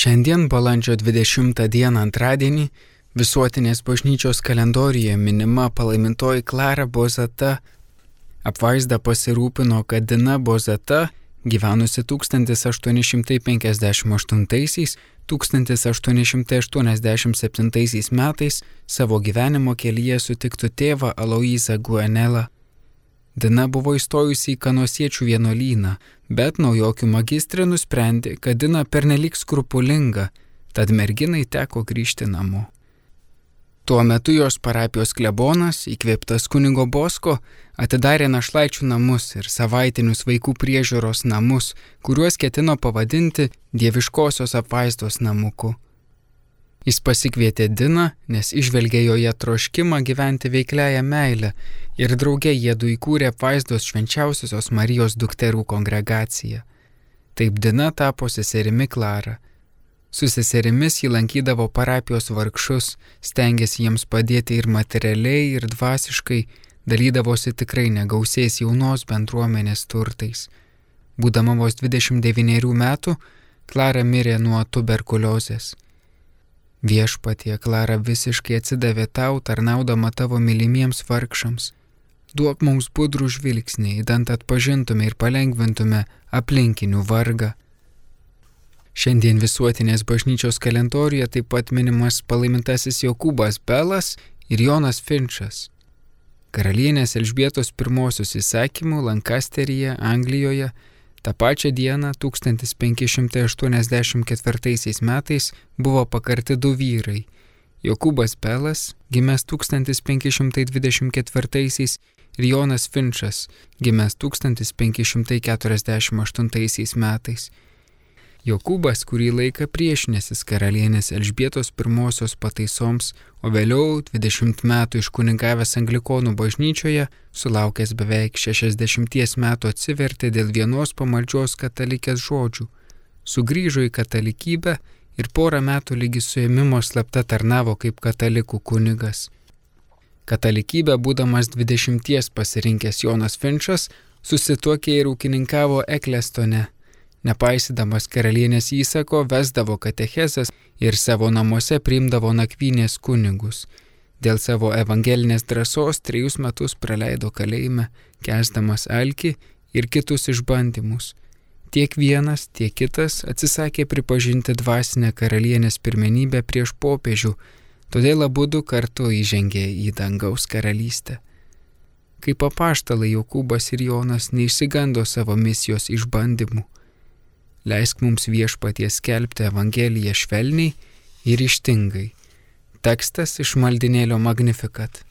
Šiandien balandžio 20 dieną antradienį visuotinės bažnyčios kalendorijoje minima palaimintoji Klara Bozata. Apvaizda pasirūpino, kad Dina Bozata, gyvenusi 1858-1887 metais, savo gyvenimo kelyje sutiktų tėvą Aloizą Guenelą. Dina buvo įstojusi į kanosiečių vienuolyną, bet naujokių magistrė nusprendė, kad Dina pernelik skrupulinga, tad merginai teko grįžti namo. Tuo metu jos parapijos klebonas, įkvėptas kunigo Bosko, atidarė našlaičių namus ir savaitinius vaikų priežiūros namus, kuriuos ketino pavadinti Dieviškosios apvaizdos namuku. Jis pasikvietė Diną, nes išvelgė joje troškimą gyventi veikliąją meilę ir draugė jėdu įkūrė apvaizdos švenčiausiosios Marijos dukterų kongregaciją. Taip Dina tapo seserimi Klara. Su seserimis jį lankydavo parapijos vargšus, stengiasi jiems padėti ir materialiai, ir dvasiškai, dalydavosi tikrai negausiais jaunos bendruomenės turtais. Būdama vos 29 metų, Klara mirė nuo tuberkuliozės. Viešpatie Klara visiškai atsidavė tau, tarnaudama tavo mylimiems vargšams. Duok mums budrų žvilgsnį, įdant atpažintume ir palengvintume aplinkinių vargą. Šiandien visuotinės bažnyčios kalendorijoje taip pat minimas palaimintasis Jokūbas Belas ir Jonas Finčas. Karalienės Elžbietos pirmosios įsakymų Lankasteryje, Anglijoje Ta pačią dieną 1584 metais buvo pakarti du vyrai - Jokūbas Pelas, gimęs 1524 ir Jonas Finčas, gimęs 1548 metais. Jokūbas kurį laiką priešinęsis karalienės Elžbietos pirmosios pataisoms, o vėliau 20 metų iškunigavęs Anglikonų bažnyčioje, sulaukęs beveik 60 metų atsivertė dėl vienos pamaldžios katalikės žodžių, sugrįžo į katalikybę ir porą metų lygi suėmimo slapta tarnavo kaip katalikų kunigas. Katalikybę būdamas 20 pasirinkęs Jonas Finčas susituokė ir ūkininkavo Eklestone Nepaisydamas karalienės įsako, vesdavo katechezas ir savo namuose priimdavo nakvynės kunigus. Dėl savo evangelinės drąsos trejus metus praleido kalėjime, kesdamas alki ir kitus išbandymus. Tiek vienas, tiek kitas atsisakė pripažinti dvasinę karalienės pirmenybę prieš popiežių, todėl abu du kartu įžengė į dangaus karalystę. Kaip apaštalai Jokūbas ir Jonas neišsigando savo misijos išbandymų Leisk mums viešpaties skelbti Evangeliją švelniai ir ištingai. Tekstas iš maldinėlio Magnifikat.